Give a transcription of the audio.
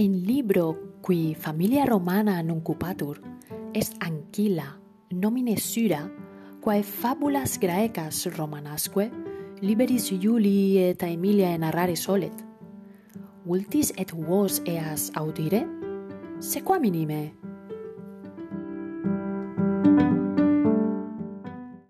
In libro qui familia romana nuncupatur est anquila nomine sura quae fabulas graecas romanasque liberis Iuli et Aemilia narrare solet. Ultis et vos eas audire? Sequaminime.